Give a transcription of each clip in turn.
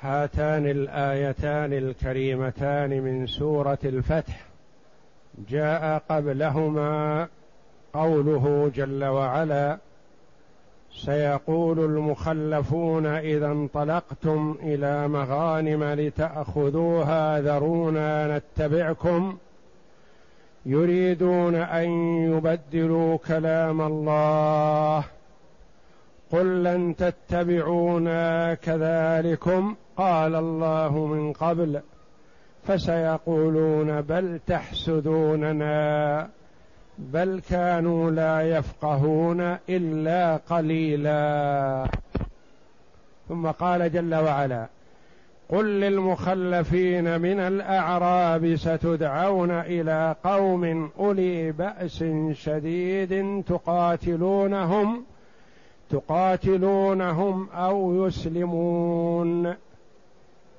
هاتان الآيتان الكريمتان من سورة الفتح. جاء قبلهما قوله جل وعلا سيقول المخلفون إذا انطلقتم إلى مغانم لتأخذوها ذرونا نتبعكم. يريدون أن يبدلوا كلام الله قل لن تتبعونا كذلكم قال الله من قبل فسيقولون بل تحسدوننا بل كانوا لا يفقهون إلا قليلا. ثم قال جل وعلا قل للمخلفين من الأعراب ستدعون إلى قوم أولي بأس شديد تقاتلونهم تقاتلونهم أو يسلمون.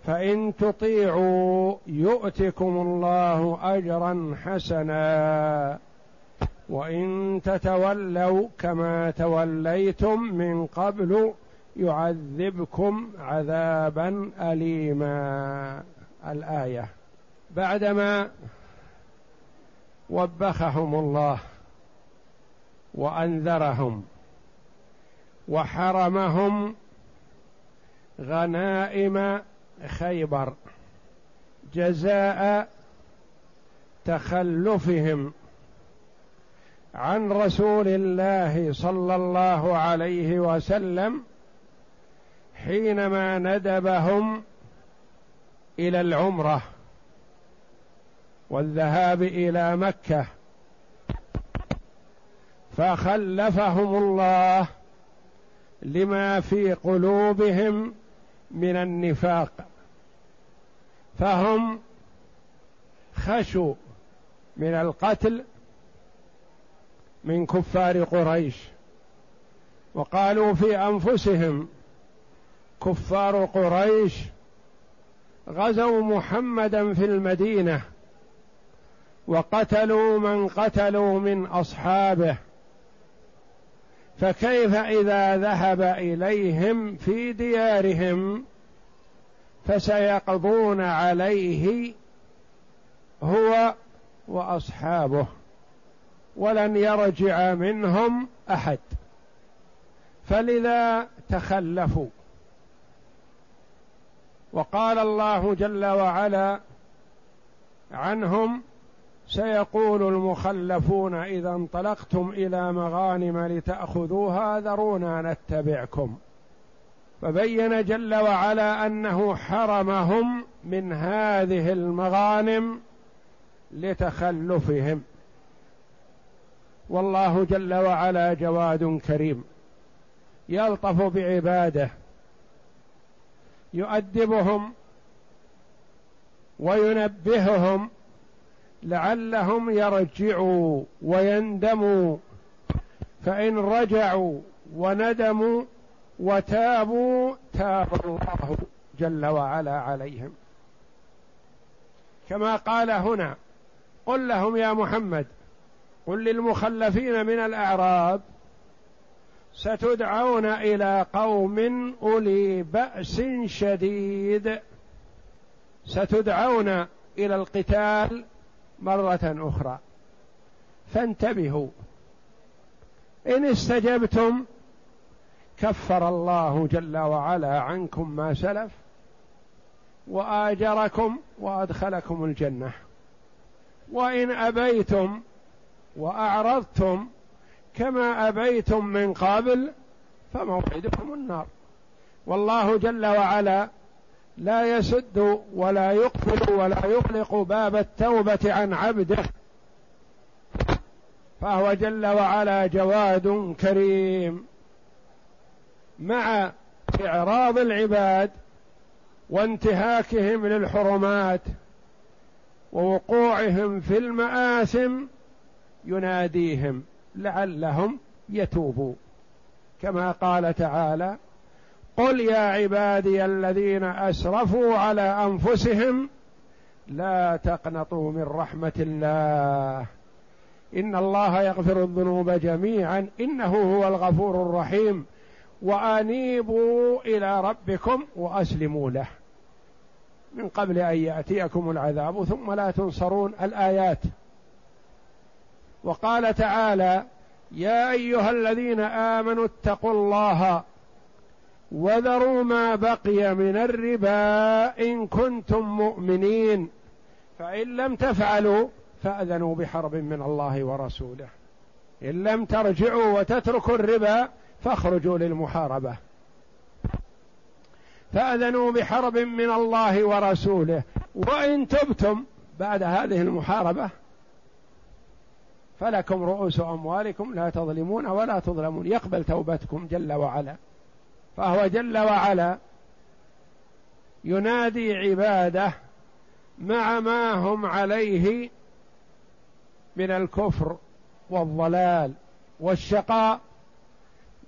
فإن تطيعوا يؤتكم الله اجرا حسنا. وإن تتولوا كما توليتم من قبل يعذبكم عذابا اليما. الآية. بعدما وبخهم الله وأنذرهم وحرمهم غنائم خيبر جزاء تخلفهم عن رسول الله صلى الله عليه وسلم حينما ندبهم إلى العمرة والذهاب إلى مكة. فخلفهم الله لما في قلوبهم من النفاق. فهم خشوا من القتل من كفار قريش وقالوا في أنفسهم كفار قريش غزوا محمدا في المدينة وقتلوا من قتلوا من أصحابه. فكيف إذا ذهب إليهم في ديارهم فسيقضون عليه هو وأصحابه ولن يرجع منهم أحد. فلذا تخلفوا؟ وقال الله جل وعلا عنهم سيقول المخلفون إذا انطلقتم إلى مغانم لتأخذوها ذرونا نتبعكم. فبين جل وعلا أنه حرمهم من هذه المغانم لتخلفهم. والله جل وعلا جواد كريم. يلطف بعباده. يؤدبهم. وينبههم. لعلهم يرجعوا ويندموا. فإن رجعوا وندموا وتابوا تاب الله جل وعلا عليهم. كما قال هنا قل لهم يا محمد قل للمخلفين من الأعراب ستدعون إلى قوم أولي بأس شديد. ستدعون إلى القتال مرة أخرى. فانتبهوا. إن استجبتم كفر الله جل وعلا عنكم ما سلف وآجركم وأدخلكم الجنة. وإن أبيتم وأعرضتم كما أبيتم من قبل فموعدكم النار. والله جل وعلا لا يسد ولا يقفل ولا يغلق باب التوبة عن عبده. فهو جل وعلا جواد كريم. مع إعراض العباد وانتهاكهم للحرمات ووقوعهم في المآثم يناديهم لعلهم يتوبوا. كما قال تعالى قل يا عبادي الذين أسرفوا على أنفسهم لا تقنطوا من رحمة الله. إن الله يغفر الذنوب جميعا. إنه هو الغفور الرحيم. وأنيبوا إلى ربكم وأسلموا له. من قبل أن يأتيكم العذاب ثم لا تنصرون الآيات. وقال تعالى يا أيها الذين آمنوا اتقوا الله وذروا ما بقي من الربا إن كنتم مؤمنين. فإن لم تفعلوا فأذنوا بحرب من الله ورسوله. إن لم ترجعوا وتتركوا الربا فاخرجوا للمحاربة. فأذنوا بحرب من الله ورسوله. وإن تبتم بعد هذه المحاربة فلكم رؤوس أموالكم لا تظلمون ولا تظلمون. يقبل توبتكم جل وعلا. فهو جل وعلا ينادي عباده مع ما هم عليه من الكفر والضلال والشقاء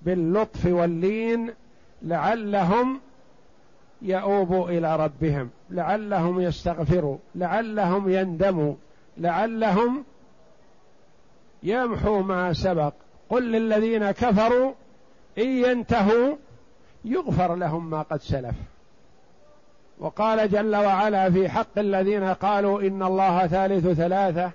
باللطف واللين لعلهم يؤوبوا إلى ربهم لعلهم يستغفروا لعلهم يندموا لعلهم يمحوا ما سبق. قل للذين كفروا إن ينتهوا يغفر لهم ما قد سلف. وقال جل وعلا في حق الذين قالوا إن الله ثالث ثلاثة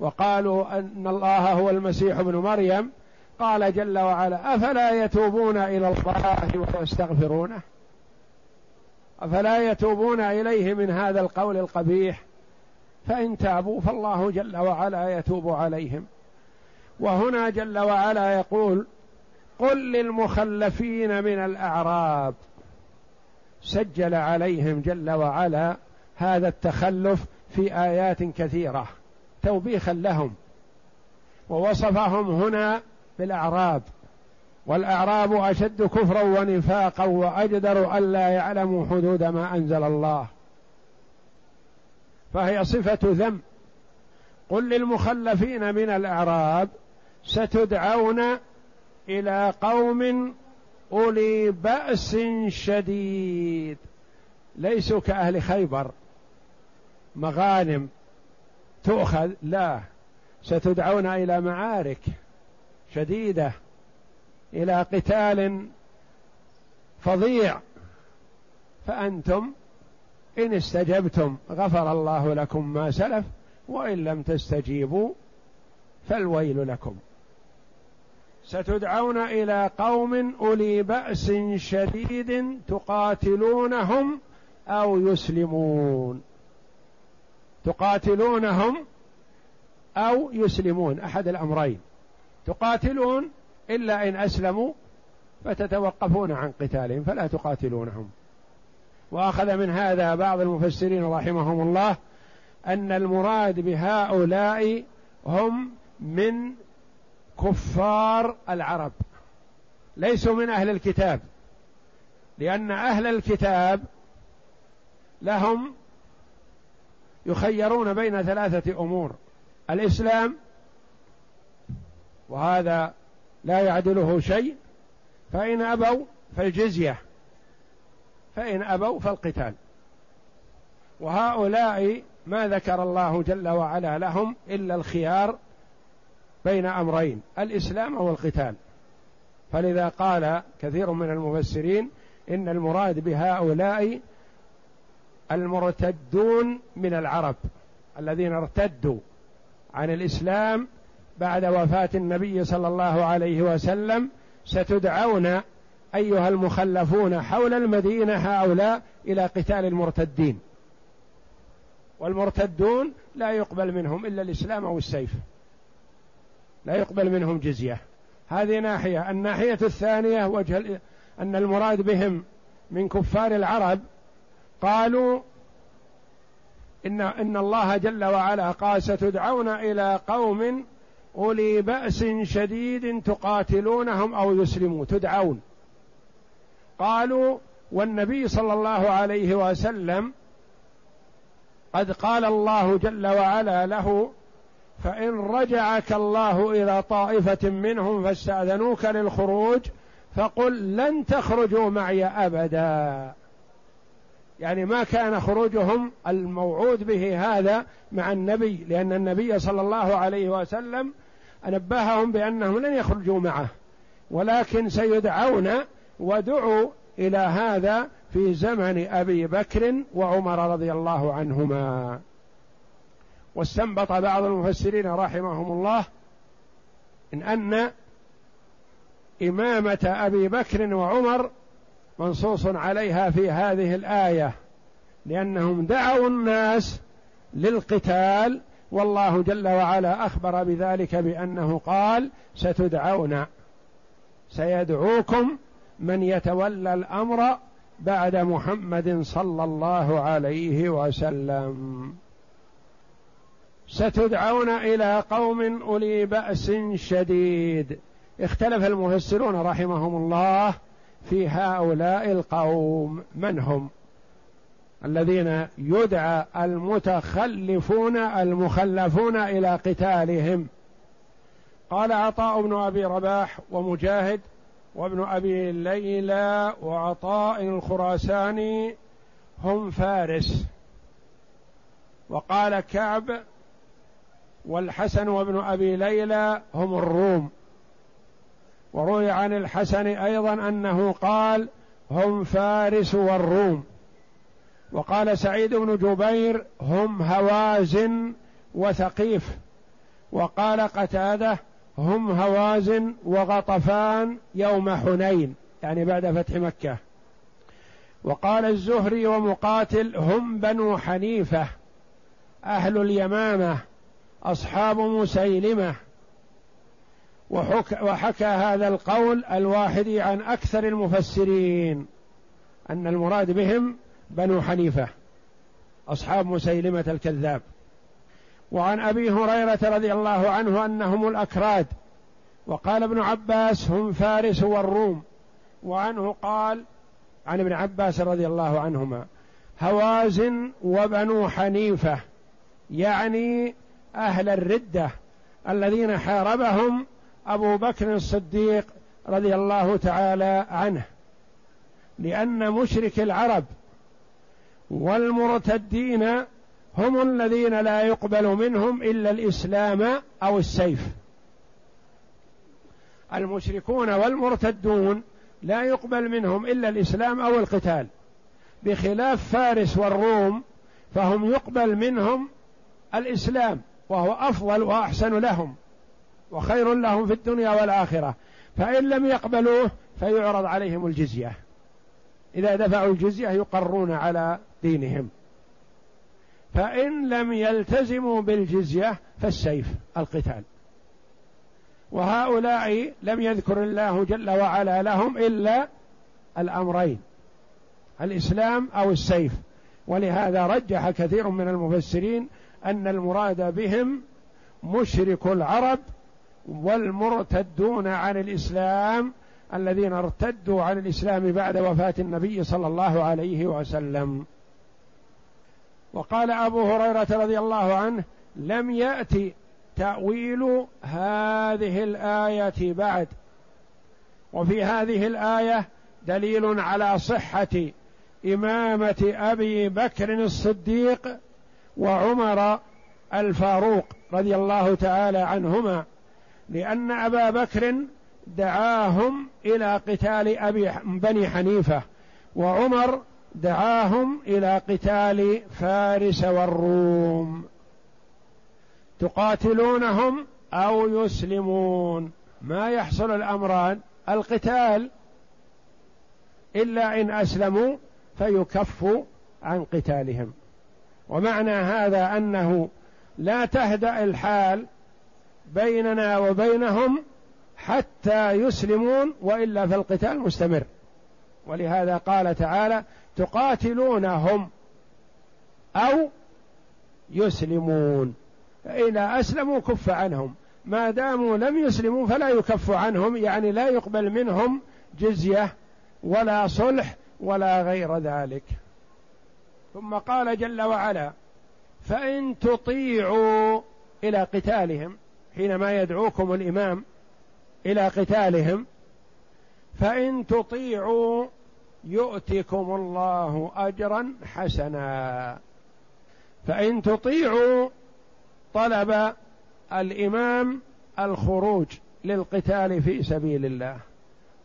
وقالوا أن الله هو المسيح ابن مريم قال جل وعلا أفلا يتوبون إلى الله ويستغفرونه؟ أفلا يتوبون إليه من هذا القول القبيح؟ فإن تابوا فالله جل وعلا يتوب عليهم. وهنا جل وعلا يقول قل للمخلفين من الأعراب سجل عليهم جل وعلا هذا التخلف في آيات كثيرة توبيخا لهم ووصفهم هنا بالأعراب. والأعراب أشد كفرا ونفاقا وأجدر الا يعلموا حدود ما أنزل الله. فهي صفة ذم. قل للمخلفين من الأعراب ستدعون إلى قوم أولي بأس شديد. ليسوا كأهل خيبر. مغانم تؤخذ. لا ستدعون إلى معارك شديدة. إلى قتال فظيع. فأنتم إن استجبتم غفر الله لكم ما سلف وإن لم تستجيبوا فالويل لكم. ستدعون إلى قوم أولي بأس شديد تقاتلونهم أو يسلمون. تقاتلونهم أو يسلمون. أحد الأمرين. تقاتلون إلا إن أسلموا فتتوقفون عن قتالهم فلا تقاتلونهم. وأخذ من هذا بعض المفسرين رحمهم الله أن المراد بهؤلاء هم من كفار العرب. ليسوا من أهل الكتاب. لأن أهل الكتاب لهم يخيرون بين ثلاثة أمور. الإسلام وهذا لا يعدله شيء فإن أبوا فالجزية فإن أبوا فالقتال. وهؤلاء ما ذكر الله جل وعلا لهم إلا الخيار بين أمرين الإسلام أو القتال فلذا قال كثير من المفسرين إن المراد بهؤلاء المرتدون من العرب الذين ارتدوا عن الإسلام بعد وفاة النبي صلى الله عليه وسلم. ستدعون أيها المخلفون حول المدينة هؤلاء إلى قتال المرتدين. والمرتدون لا يقبل منهم إلا الإسلام أو السيف لا يقبل منهم جزية. هذه ناحية. الناحية الثانية وجه أن المراد بهم من كفار العرب قالوا ان إن الله جل وعلا قال ستدعون إلى قوم أولي بأس شديد تقاتلونهم أو يسلموا. تدعون. قالوا والنبي صلى الله عليه وسلم قد قال الله جل وعلا له فإن رجعك الله إلى طائفة منهم فاستأذنوك للخروج فقل لن تخرجوا معي أبدا. يعني ما كان خروجهم الموعود به هذا مع النبي لأن النبي صلى الله عليه وسلم نبههم بأنهم لن يخرجوا معه. ولكن سيدعون ودعوا إلى هذا في زمن أبي بكر وعمر رضي الله عنهما. واستنبط بعض المفسرين رحمهم الله إن أن إمامة أبي بكر وعمر منصوص عليها في هذه الآية لأنهم دعوا الناس للقتال والله جل وعلا أخبر بذلك بأنه قال ستدعون سيدعوكم من يتولى الأمر بعد محمد صلى الله عليه وسلم. ستدعون إلى قوم أولي بأس شديد. اختلف المفسرون رحمهم الله في هؤلاء القوم. من هم؟ الذين يدعى المتخلفون المخلفون إلى قتالهم. قال عطاء بن أبي رباح ومجاهد وابن أبي ليلى وعطاء الخراساني هم فارس. وقال كعب والحسن وابن أبي ليلى هم الروم. وروي عن الحسن أيضا أنه قال هم فارس والروم. وقال سعيد بن جبير هم هوازن وثقيف. وقال قتادة هم هوازن وغطفان يوم حنين يعني بعد فتح مكة. وقال الزهري ومقاتل هم بنو حنيفة أهل اليمامة. أصحاب مسيلمة. وحكى, وحكى هذا القول الواحد عن أكثر المفسرين أن المراد بهم بنو حنيفة أصحاب مسيلمة الكذاب. وعن أبي هريرة رضي الله عنه أنهم الأكراد. وقال ابن عباس هم فارس والروم. وعنه قال عن ابن عباس رضي الله عنهما هوازن وبنو حنيفة يعني أهل الردة الذين حاربهم أبو بكر الصديق رضي الله تعالى عنه لأن مشرك العرب والمرتدين هم الذين لا يقبل منهم إلا الإسلام أو السيف. المشركون والمرتدون لا يقبل منهم إلا الإسلام أو القتال. بخلاف فارس والروم فهم يقبل منهم الإسلام. وهو أفضل وأحسن لهم وخير لهم في الدنيا والآخرة. فإن لم يقبلوه فيعرض عليهم الجزية. إذا دفعوا الجزية يقرون على دينهم. فإن لم يلتزموا بالجزية فالسيف القتال. وهؤلاء لم يذكر الله جل وعلا لهم إلا الأمرين الإسلام أو السيف. ولهذا رجح كثير من المفسرين أن المراد بهم مشرك العرب والمرتدون عن الإسلام الذين ارتدوا عن الإسلام بعد وفاة النبي صلى الله عليه وسلم. وقال أبو هريرة رضي الله عنه لم يأتي تأويل هذه الآية بعد. وفي هذه الآية دليل على صحة إمامة أبي بكر الصديق وعمر الفاروق رضي الله تعالى عنهما لأن أبا بكر دعاهم إلى قتال أبي بني حنيفة وعمر دعاهم إلى قتال فارس والروم. تقاتلونهم أو يسلمون. ما يحصل الأمران القتال إلا إن أسلموا فيكف عن قتالهم. ومعنى هذا أنه لا تهدأ الحال بيننا وبينهم حتى يسلمون وإلا فالقتال مستمر. ولهذا قال تعالى تقاتلونهم أو يسلمون. فإذا أسلموا كف عنهم. ما داموا لم يسلموا فلا يكف عنهم يعني لا يقبل منهم جزية ولا صلح ولا غير ذلك. ثم قال جل وعلا فإن تطيعوا إلى قتالهم حينما يدعوكم الإمام إلى قتالهم فإن تطيعوا يؤتكم الله أجرا حسنا. فإن تطيعوا طلب الإمام الخروج للقتال في سبيل الله.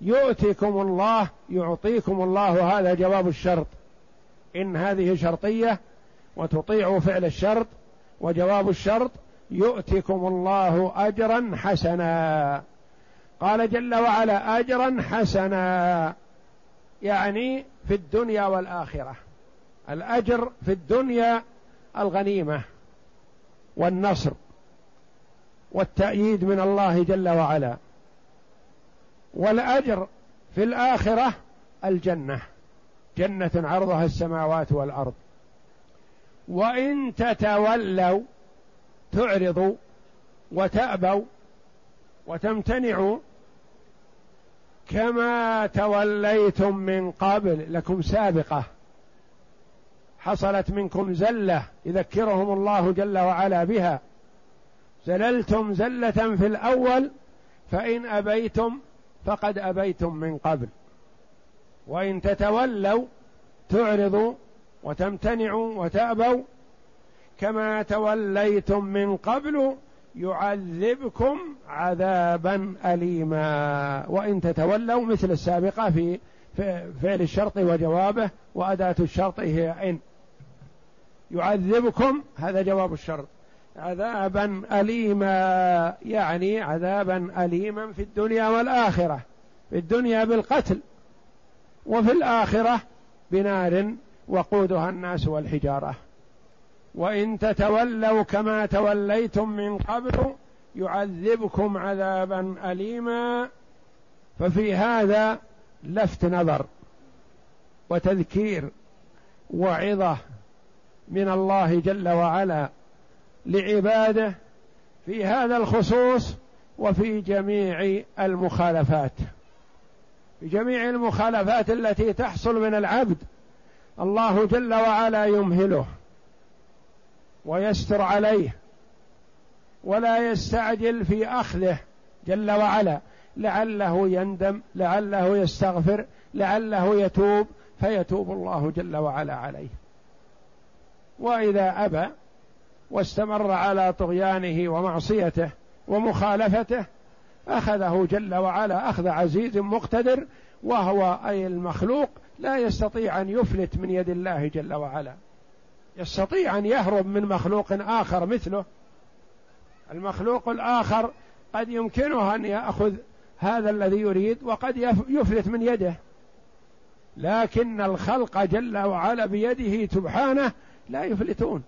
يؤتكم الله يعطيكم الله هذا جواب الشرط. إن هذه شرطية وتطيعوا فعل الشرط وجواب الشرط يؤتكم الله أجرا حسنا. قال جل وعلا أجرا حسنا. يعني في الدنيا والآخرة. الأجر في الدنيا الغنيمة والنصر والتأييد من الله جل وعلا. والأجر في الآخرة الجنة. جنة عرضها السماوات والأرض. وإن تتولوا تعرضوا وتأبوا وتمتنعوا كما توليتم من قبل لكم سابقة. حصلت منكم زلة يذكرهم الله جل وعلا بها. زللتم زلة في الأول فإن أبيتم فقد أبيتم من قبل. وإن تتولوا تعرضوا وتمتنعوا وتأبوا. كما توليتم من قبل يعذبكم عذابا أليما. وإن تتولوا مثل السابقة في فعل الشرط وجوابه وأداة الشرط هي إن. يعذبكم هذا جواب الشرط عذابا أليما يعني عذابا أليما في الدنيا والآخرة في الدنيا بالقتل. وفي الآخرة بنار وقودها الناس والحجارة. وإن تتولوا كما توليتم من قبل يعذبكم عذابا اليما. ففي هذا لفت نظر وتذكير وعظة من الله جل وعلا لعباده في هذا الخصوص وفي جميع المخالفات. جميع المخالفات التي تحصل من العبد الله جل وعلا يمهله ويستر عليه ولا يستعجل في أخذه جل وعلا. لعله يندم لعله يستغفر لعله يتوب فيتوب الله جل وعلا عليه. وإذا أبى واستمر على طغيانه ومعصيته ومخالفته أخذه جل وعلا أخذ عزيز مقتدر وهو أي المخلوق لا يستطيع أن يفلت من يد الله جل وعلا. يستطيع أن يهرب من مخلوق آخر مثله. المخلوق الآخر قد يمكنه أن يأخذ هذا الذي يريد وقد يفلت من يده. لكن الخلق جل وعلا بيده سبحانه لا يفلتون.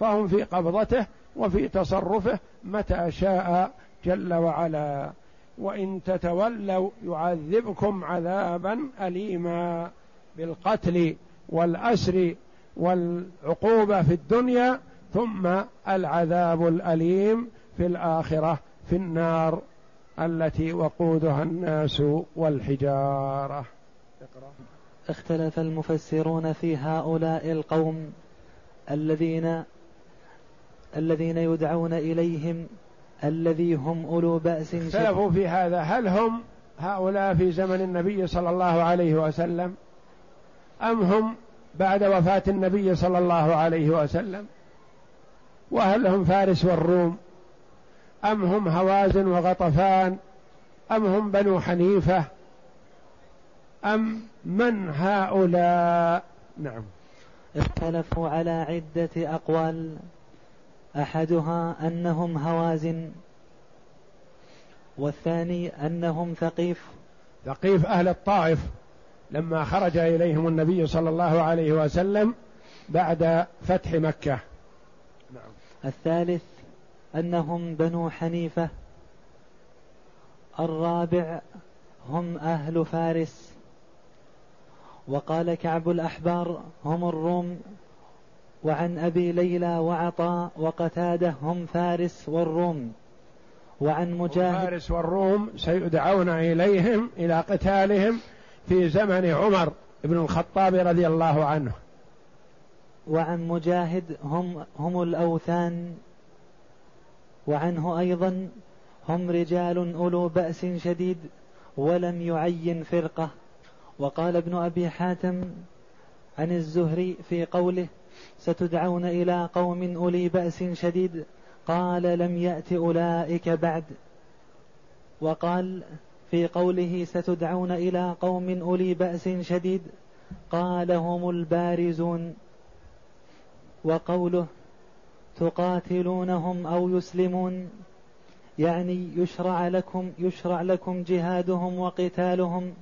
فهم في قبضته وفي تصرفه متى شاء جل وعلا. وإن تتولوا يعذبكم عذابا اليما بالقتل والأسر والعقوبة في الدنيا ثم العذاب الأليم في الآخرة في النار التي وقودها الناس والحجارة. اختلف المفسرون في هؤلاء القوم الذين الذين يدعون إليهم الذي هم أولو بأس اختلفوا في هذا. هل هم هؤلاء في زمن النبي صلى الله عليه وسلم؟ أم هم بعد وفاة النبي صلى الله عليه وسلم؟ وهل هم فارس والروم؟ أم هم هوازن وغطفان؟ أم هم بنو حنيفة؟ أم من هؤلاء؟ نعم. اختلفوا على عدة أقوال. أحدها أنهم هوازن والثاني أنهم ثقيف. ثقيف أهل الطائف. لما خرج إليهم النبي صلى الله عليه وسلم بعد فتح مكة. نعم. الثالث أنهم بنو حنيفة. الرابع هم أهل فارس. وقال كعب الأحبار هم الروم. وعن أبي ليلى وعطاء وقتادة هم فارس والروم. وعن مجاهد فارس والروم سيدعون إليهم إلى قتالهم في زمن عمر بن الخطاب رضي الله عنه. وعن مجاهد هم هم الأوثان. وعنه أيضا هم رجال أولو بأس شديد ولم يعين فرقة. وقال ابن أبي حاتم عن الزهري في قوله ستدعون إلى قوم أولي بأس شديد؟ قال لم يأت أولئك بعد. وقال في قوله ستدعون إلى قوم أولي بأس شديد؟ قال هم البارزون. وقوله تقاتلونهم أو يسلمون؟ يعني يشرع لكم يشرع لكم جهادهم وقتالهم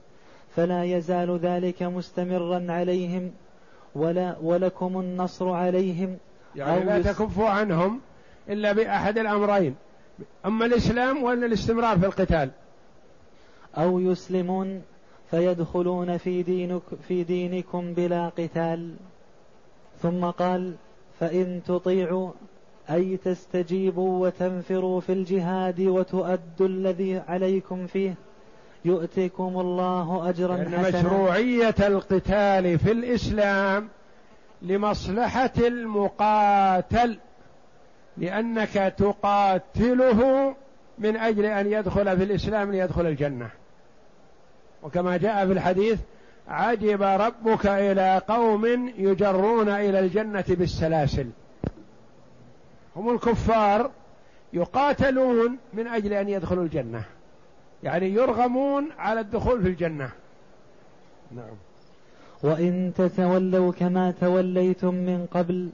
فلا يزال ذلك مستمرا عليهم. ولا ولكم النصر عليهم يعني لا تكفوا عنهم إلا بأحد الأمرين. أما الإسلام ولا الاستمرار في القتال. أو يسلمون فيدخلون في دينك في دينكم بلا قتال. ثم قال فإن تطيعوا أي تستجيبوا وتنفروا في الجهاد وتؤدوا الذي عليكم فيه يؤتكم الله أجرا يعني حسنا. مشروعية القتال في الإسلام لمصلحة المقاتل لأنك تقاتله من أجل أن يدخل في الإسلام ليدخل الجنة. وكما جاء في الحديث عجب ربك إلى قوم يجرون إلى الجنة بالسلاسل. هم الكفار يقاتلون من أجل أن يدخلوا الجنة. يعني يرغمون على الدخول في الجنة. نعم. وإن تتولوا كما توليتم من قبل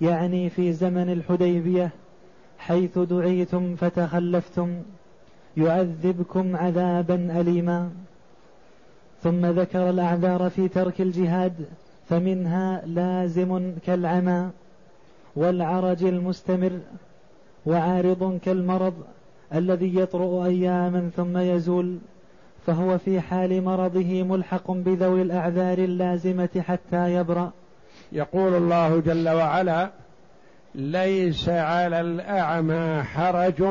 يعني في زمن الحديبية حيث دعيتم فتخلفتم يعذبكم عذابا أليما. ثم ذكر الأعذار في ترك الجهاد فمنها لازم كالعمى والعرج المستمر وعارض كالمرض. الذي يطرؤ أياما ثم يزول فهو في حال مرضه ملحق بذوي الأعذار اللازمة حتى يبرأ. يقول الله جل وعلا ليس على الأعمى حرج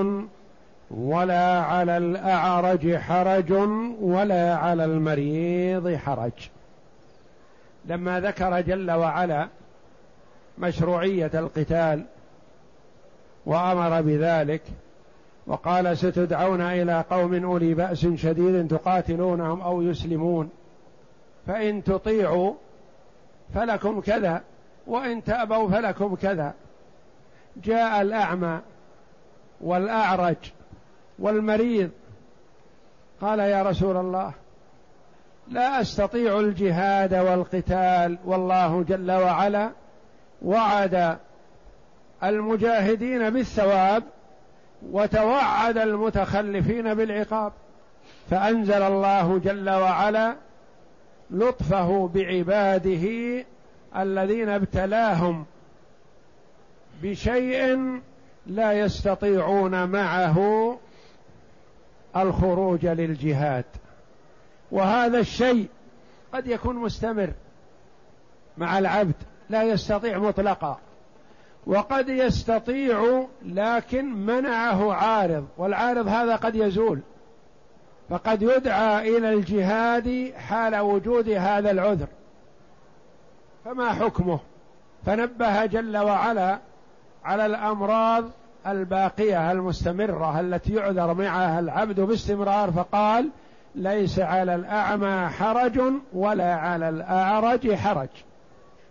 ولا على الأعرج حرج ولا على المريض حرج. لما ذكر جل وعلا مشروعية القتال وأمر بذلك وقال ستدعون إلى قوم أولي بأس شديد تقاتلونهم أو يسلمون. فإن تطيعوا فلكم كذا وإن تأبوا فلكم كذا. جاء الأعمى والأعرج والمريض. قال يا رسول الله لا أستطيع الجهاد والقتال والله جل وعلا وعد المجاهدين بالثواب وتوعد المتخلفين بالعقاب فأنزل الله جل وعلا لطفه بعباده الذين ابتلاهم بشيء لا يستطيعون معه الخروج للجهاد. وهذا الشيء قد يكون مستمر مع العبد لا يستطيع مطلقا. وقد يستطيع لكن منعه عارض والعارض هذا قد يزول. فقد يدعى إلى الجهاد حال وجود هذا العذر. فما حكمه؟ فنبه جل وعلا على الأمراض الباقية المستمرة التي يعذر معها العبد باستمرار فقال ليس على الأعمى حرج ولا على الأعرج حرج.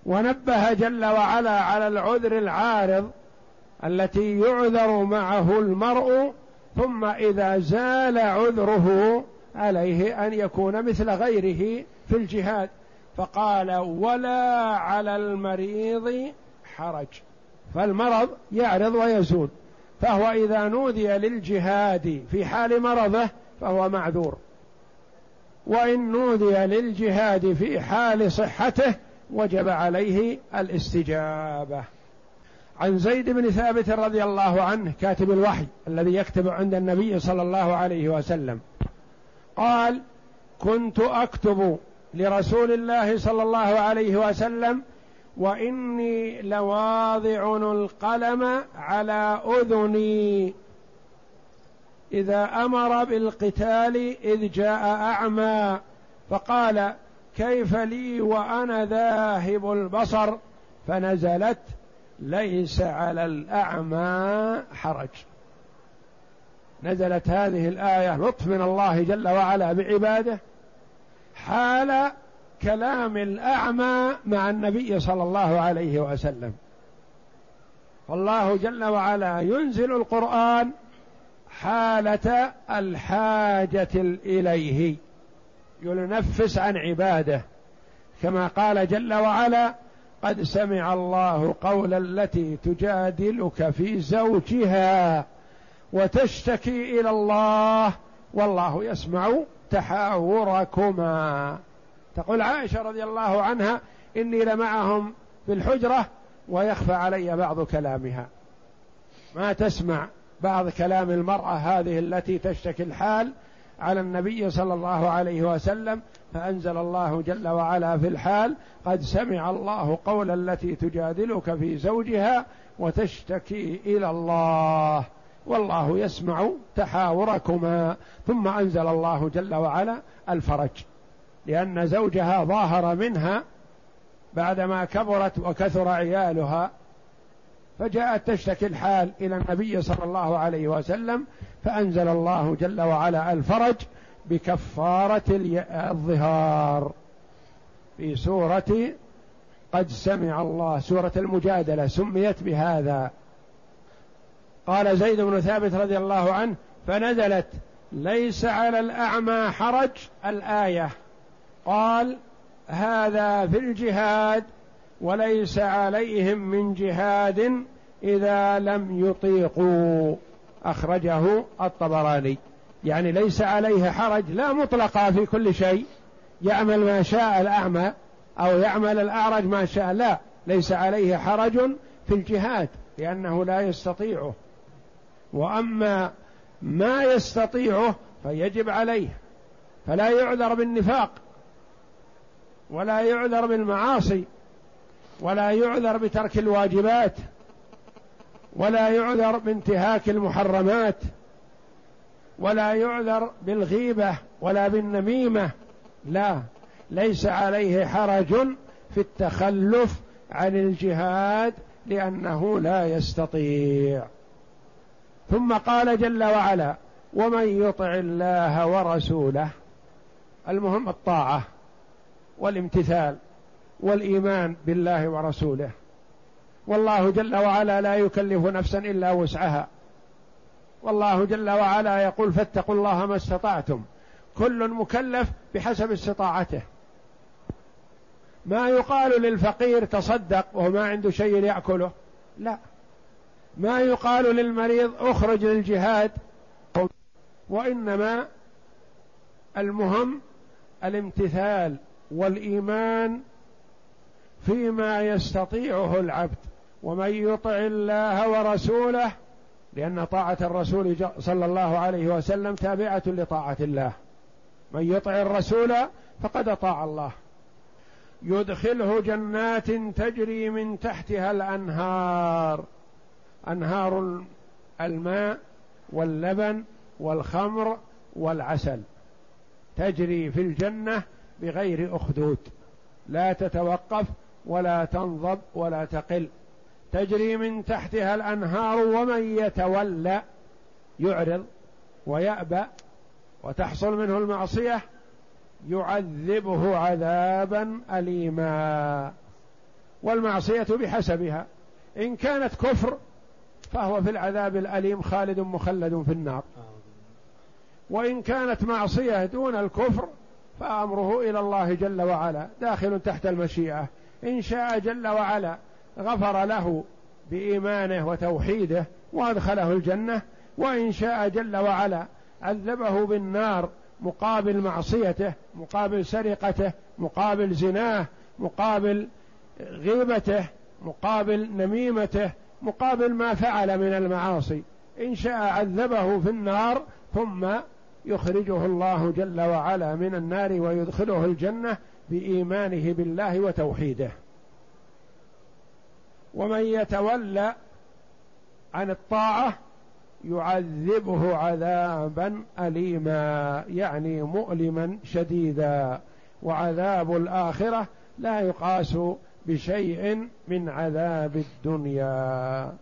ونبه جل وعلا على العذر العارض التي يعذر معه المرء ثم إذا زال عذره عليه أن يكون مثل غيره في الجهاد. فقال ولا على المريض حرج. فالمرض يعرض ويزول. فهو إذا نودي للجهاد في حال مرضه فهو معذور. وإن نودي للجهاد في حال صحته وجب عليه الاستجابة. عن زيد بن ثابت رضي الله عنه كاتب الوحي الذي يكتب عند النبي صلى الله عليه وسلم قال كنت أكتب لرسول الله صلى الله عليه وسلم وإني لواضع القلم على أذني. إذا أمر بالقتال إذ جاء أعمى فقال كيف لي وأنا ذاهب البصر؟ فنزلت ليس على الأعمى حرج. نزلت هذه الآية لطف من الله جل وعلا بعباده. حال كلام الأعمى مع النبي صلى الله عليه وسلم. فالله جل وعلا ينزل القرآن حالة الحاجة إليه. ينفس عن عباده كما قال جل وعلا قد سمع الله قول التي تجادلك في زوجها وتشتكي إلى الله والله يسمع تحاوركما. تقول عائشة رضي الله عنها إني لمعهم في الحجرة ويخفى علي بعض كلامها. ما تسمع بعض كلام المرأة هذه التي تشتكي الحال على النبي صلى الله عليه وسلم فأنزل الله جل وعلا في الحال قد سمع الله قول التي تجادلك في زوجها وتشتكي إلى الله والله يسمع تحاوركما. ثم أنزل الله جل وعلا الفرج لأن زوجها ظاهر منها بعدما كبرت وكثر عيالها. فجاءت تشتكي الحال إلى النبي صلى الله عليه وسلم فأنزل الله جل وعلا الفرج بكفارة الظهار. في سورة قد سمع الله سورة المجادلة سميت بهذا. قال زيد بن ثابت رضي الله عنه فنزلت ليس على الأعمى حرج الآية. قال هذا في الجهاد وليس عليهم من جهاد إذا لم يطيقوا. أخرجه الطبراني. يعني ليس عليه حرج لا مطلقا في كل شيء. يعمل ما شاء الأعمى أو يعمل الأعرج ما شاء. لا ليس عليه حرج في الجهاد لأنه لا يستطيعه. وأما ما يستطيعه فيجب عليه. فلا يعذر بالنفاق ولا يعذر بالمعاصي. ولا يعذر بترك الواجبات ولا يعذر بانتهاك المحرمات ولا يعذر بالغيبة ولا بالنميمة لا ليس عليه حرج في التخلف عن الجهاد لأنه لا يستطيع. ثم قال جل وعلا ومن يطع الله ورسوله المهم الطاعة والامتثال. والإيمان بالله ورسوله. والله جل وعلا لا يكلف نفسا إلا وسعها. والله جل وعلا يقول فاتقوا الله ما استطعتم. كل مكلف بحسب استطاعته. ما يقال للفقير تصدق وهو ما عنده شيء ياكله لا. ما يقال للمريض اخرج للجهاد. وإنما المهم الامتثال والإيمان فيما يستطيعه العبد ومن يطع الله ورسوله لأن طاعة الرسول صلى الله عليه وسلم تابعة لطاعة الله. من يطع الرسول فقد أطاع الله. يدخله جنات تجري من تحتها الأنهار. أنهار الماء واللبن والخمر والعسل. تجري في الجنة بغير أخدود. لا تتوقف ولا تنضب ولا تقل. تجري من تحتها الأنهار ومن يتولى يعرض ويأبى وتحصل منه المعصية يعذبه عذابا اليما. والمعصية بحسبها. إن كانت كفر فهو في العذاب الأليم خالد مخلد في النار. وإن كانت معصية دون الكفر فأمره إلى الله جل وعلا داخل تحت المشيئة. إن شاء جل وعلا غفر له بإيمانه وتوحيده وأدخله الجنة وإن شاء جل وعلا عذبه بالنار مقابل معصيته مقابل سرقته مقابل زناه مقابل غيبته مقابل نميمته مقابل ما فعل من المعاصي. إن شاء عذبه في النار ثم يخرجه الله جل وعلا من النار ويدخله الجنة بإيمانه بالله وتوحيده. ومن يتولى عن الطاعة يعذبه عذابا اليما يعني مؤلما شديدا. وعذاب الآخرة لا يقاس بشيء من عذاب الدنيا.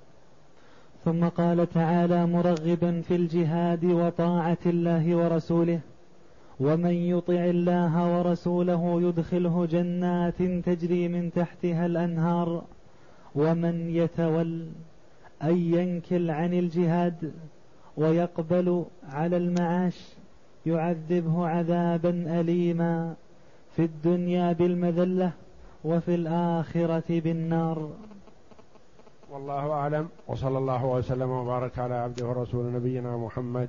ثم قال تعالى مرغبا في الجهاد وطاعة الله ورسوله. ومن يطع الله ورسوله يدخله جنات تجري من تحتها الأنهار. ومن يتول أن ينكل عن الجهاد ويقبل على المعاش يعذبه عذابا أليما في الدنيا بالمذلة وفي الآخرة بالنار. والله أعلم. وصلى الله وسلم وبارك على عبده ورسول نبينا محمد